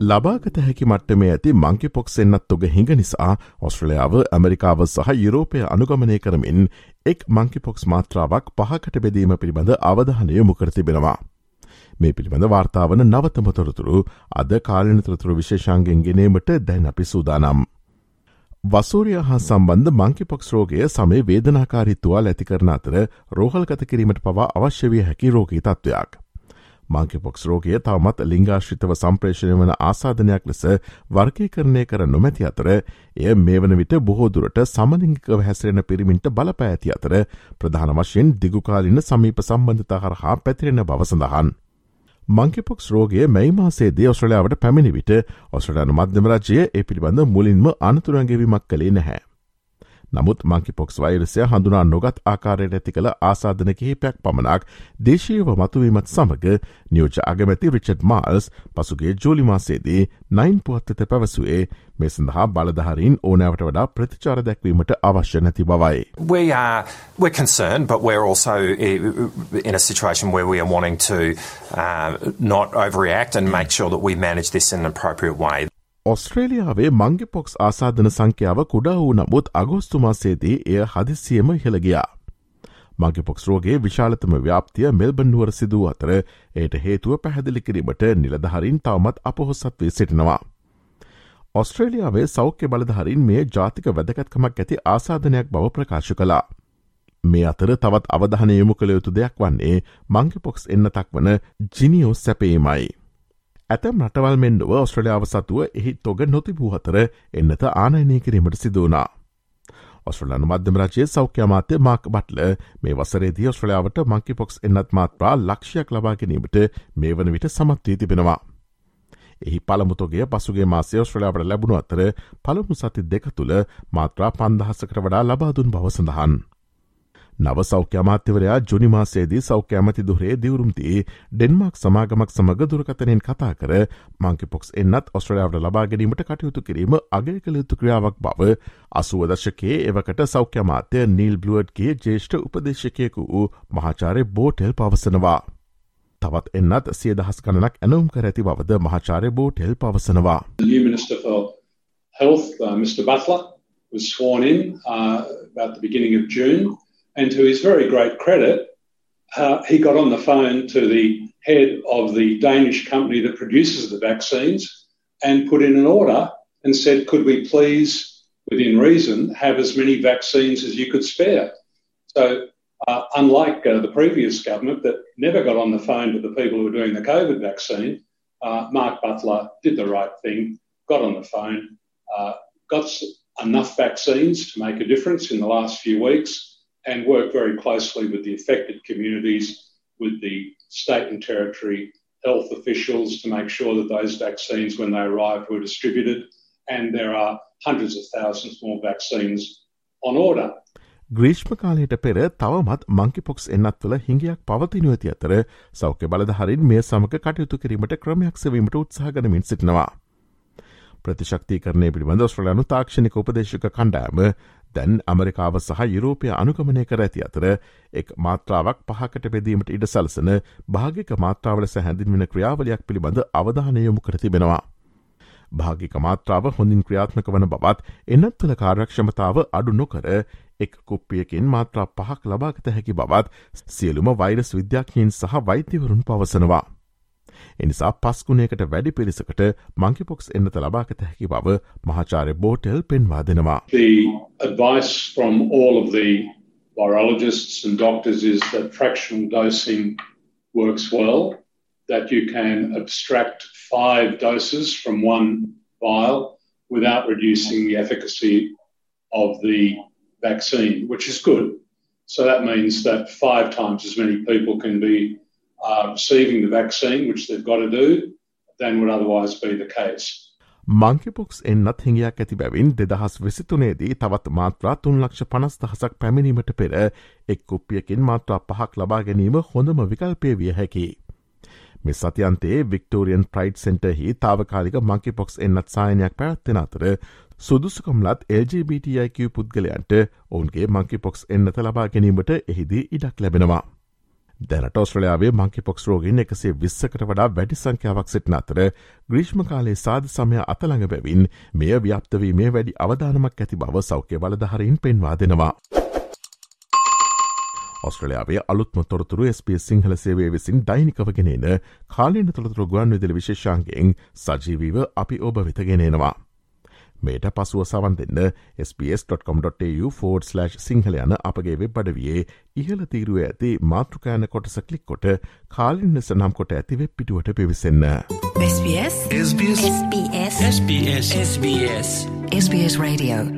ලබාගත හැකි මට්ටමේ ඇති මංකි පොක්ස් එන්නත් ඔග හිඟ නිසා ඔස්ට්‍රලයාාව ඇමරිකාව සහ යුරෝපය අනුගමනය කරමින් එක් මංකි පොක්ස් මාත්‍රාවක් පහකට බෙදීම පිළිබඳ අවධහනය මුකර තිබෙනවා. මේ පිළිබඳ වාර්තාවන නවතමතොරතුරු අද කාලනතරතුරු විශේෂන්ගෙන් ගෙනීමට දැන් අපි සූදානම්. වසූරය හා සම්බන්ධ මංකිපොක්ස් රෝගය සමේ වේදනාකාරිත්තුවා ඇතිකරන අතර රෝහල්ගත කිරීමට පවා අවශ්‍ය විය හැකි රෝගී තත්ත්වයක්. මාංකිපොක්ස් රෝගය තවමත් ලිංගාශ්‍රිතව සම්ප්‍රේෂණය වන ආසාධනයක් ලෙස වර්ගීකරණය කර නොමැති අතර එය මේ වන විට බොහෝදුරට සමලිංගිකව හැසිරෙන පිරිමින්ට බලපෑ ඇති අතර ප්‍රධාන වශයෙන් දිගුකාලින සමීප සම්බන්ධතා හරහා පැතිරෙන බව සඳහන්. මංකිපොක්ස් රෝගේ මැයි මාසේදී ඔස්ට්‍රලයාාවට පැමිණි විට ඔස්ට්‍රලයානු මධ්‍යමරජය ඒ පිළිබඳ මුලින්ම අනතුරන්ගෙවීමක් කළේ නැහැ. නමුත් මංකිපොක්ස් වෛරසය හඳුනා නොගත් ආකාරයට ඇති කළ ආසාධන කිහිපයක් පමණක් දේශීව මතුවීමත් සමඟ නියෝජ අගමැති රිචඩ් මාල්ස් පසුගේ ජෝලිමාසේදී නයින් පුවත්තත පැවසුවේ මේ සඳහා බලධහරින් ඕනෑවට වඩා ප්‍රතිචාර දැක්වීමට අවශ්‍ය නැති බවයි. We are we're concerned, but we're also in a situation where we are wanting to uh, not overreact and make sure that we manage this in an appropriate way. ඔස්ට්‍රේලියාවේ මංගෙ පොක්ස් ආසාධන සංඛ්‍යාව කුඩා වූ නමුත් අගෝස්තුමාසේදී එය හදිසියම හෙළගයා. මගේ pox රෝගේ විශාලතම ව්‍යාප්තිය මෙල්බන්නුවර සිදුව අතර එයට හේතුව පැහැදිලි කිරීමට නිලධහරින් තවමත් අපහොස්සත් වී සිටිනවා. ඔස්ට්‍රේලියාවේ සෞඛ්‍ය බලධහරින් මේ ජාතික වැදකත්කමක් ඇති ආසාධනයක් බව ප්‍රකාශ කලා. මේ අතර තවත් අවධානයමු කළ යුතු දෙයක් වන්නේ මංගෙ පොක්ස් එන්නතක් වන ජිනියෝ සැපේමයි. ඇතැම් රටවල් මෙන්ඩුව ඔස්ට්‍රලියාව සතුව එහි තොග නොතිබූ අතර එන්නත ආනයනය කිරීමට සිදුවනා. ඔස්ට්‍රලයානු මධ්‍යම රජයේ සෞඛ්‍ය මාත්‍ය මාක් බට්ල මේ වසරේදී ඔස්ට්‍රලියාවට මංකි පොක්ස් එන්නත් මාත්‍රා ලක්ෂයක් ලබා ගැනීමට මේ වන විට සමත්වී තිබෙනවා. එහි පළමුතොගේ පසුගේ මාසය ඔස්ට්‍රලියාවට ලැබුණු අතර පළමු සති දෙක තුළ මාත්‍රා පන්දහසකට වඩා ලබාදුන් බව සඳහන්. නව සෞඛ්‍ය අමාත්‍යවරයා ජුනිමාසේදී සෞඛ්‍ය ඇමති දුරේ දිවරුම්තිී ඩෙන්මක් සමාගමක් සමඟ දුරකතනෙන් කතා කර මංකිපොක්ස් එන්නත් ඔස්ට්‍රලයාාවට ලබා ගැනීමට කටයුතු කිරීම අගය කළ යුතු ක්‍රියාවක් බව අසුවදශකයේ එවකට සෞඛ්‍ය අමාත්‍ය නීල් බ්ලුවඩ්ගේ ජේෂ්ඨ උපදේශකයකු වූ මහාචාරය බෝටෙල් පවසනවා. තවත් එන්නත් සිය දහස් කණනක් ඇනුම් කර ඇති බවද මහාචාරය බෝටෙල් පවසනවා. Health, uh, Mr. Butler, was sworn in uh, about the beginning of June. And to his very great credit, uh, he got on the phone to the head of the Danish company that produces the vaccines and put in an order and said, could we please, within reason, have as many vaccines as you could spare? So, uh, unlike uh, the previous government that never got on the phone to the people who were doing the COVID vaccine, uh, Mark Butler did the right thing, got on the phone, uh, got enough vaccines to make a difference in the last few weeks and work very closely with the affected communities, with the state and territory health officials to make sure that those vaccines, when they arrived, were distributed. And there are hundreds of thousands more vaccines on order. ග්‍රීෂ්ම කාලයට පෙර තවමත් monkeypox එන්නත් තුළ හිංගයක් පවතිනුව ඇති අතර සෞඛ්‍ය බලධහරින් මේ සමක කටයුතු කිරීමට ක්‍රමයක් සවීමට උත්සාහගනමින් සිටිනවා. ප්‍රතිශක්තිකරණය පිළිබඳ ස්ට්‍රලයානු තාක්ෂණික උපදේශක කණ්ඩෑම දැන් ඇමරිකාව සහ යුරෝපය අනුකමනය කර ඇති අතර එක් මාත්‍රාවක් පහකට බෙදීමට ඉඩ සලසන භාගික මාත්‍රාවලස හැඳින්වෙන ක්‍රියාවලයක් පිළිබඳ අවධානයොමු කර තිබෙනවා. භාගික මාත්‍රාව හොඳින් ක්‍රියාත්මක වන බවත් එන්නත් තුළ කාර්යක්ෂමතාව අඩු නොකර එක් කුප්පියකින් මාත්‍රා පහක් ලබාගත හැකි බවත් සියලුම වෛරස් විද්‍යාඥීන් සහ වෛත්‍යවරුන් පවසනවා. එනිසා පස්කුණයකට වැඩි පිරිසකට මංකිපොක්ස් එන්නත ලබාගත හැකි බව මහාචාරය බෝටෙල් පෙන්වා දෙනවා. The advice from all of the virologists and doctors is that fractional dosing works well, that you can abstract five doses from one vial without reducing the efficacy of the vaccine, which is good. So that means that five times as many people can be Um, uh, receiving the vaccine, which they've got to do, than would otherwise be the case. Monkeypox එන්නත් හිඟයක් ඇති බැවින් දෙදහස් විසිතුනේදී තවත් මාත්‍රා තුන් ලක්ෂ පනස් දහසක් පැමිණීමට පෙර එක් කුප්පියකින් මාත්‍රා පහක් ලබා ගැනීම හොඳම විකල්පය විය හැකි. මෙ සතියන්තේ වික්ටෝරියන් ප්‍රයිඩ් සෙන්ටහි තාවකාලික මංකිපොක්ස් එන්නත් සායනයක් පැවත්වෙන අතර සුදුසුකම්ලත් LGBTIQ පුද්ගලයන්ට ඔවුන්ගේ මංකිපොක්ස් එන්නත ලබා ගැනීමට එහිදී ඉඩක් ලැබෙනවා. දැනට ඔස්ට්‍රලයාාවේ මංකි පොක්ස් රෝගින් එකසේ විස්සකට වඩා වැඩි සංඛ්‍යාවක් සිටින අතර ග්‍රීෂ්ම කාලේ සාධ සමය අතළඟ බැවින් මෙය ව්‍යප්තවීමේ වැඩි අවධානමක් ඇති බව සෞඛ්‍ය බලධහරින් පෙන්වා දෙනවා. ඔස්ට්‍රලයාාවේ අලුත්ම තොරතුරු ස්ප සිංහල සේවේ විසින් දෛනිකවගෙනන කාලීන තොරතුරු ගුවන් විදිලි විශේෂාන්ගෙන් සජීවීව අපි ඔබ වෙතගෙනෙනවා. මේට පසුව සවන් දෙන්න ps.com.tu4/ සිංහල යන අපගේ වෙබ් අඩවියේ ඉහල තීරුව ඇති මාතෘකෑන කොටස කලික් කොට කාලින් ලෙස නම් කොට ඇති වෙබ් පිටුවට පිවිසන්න. SBS SBS SBS SBS SBS Radio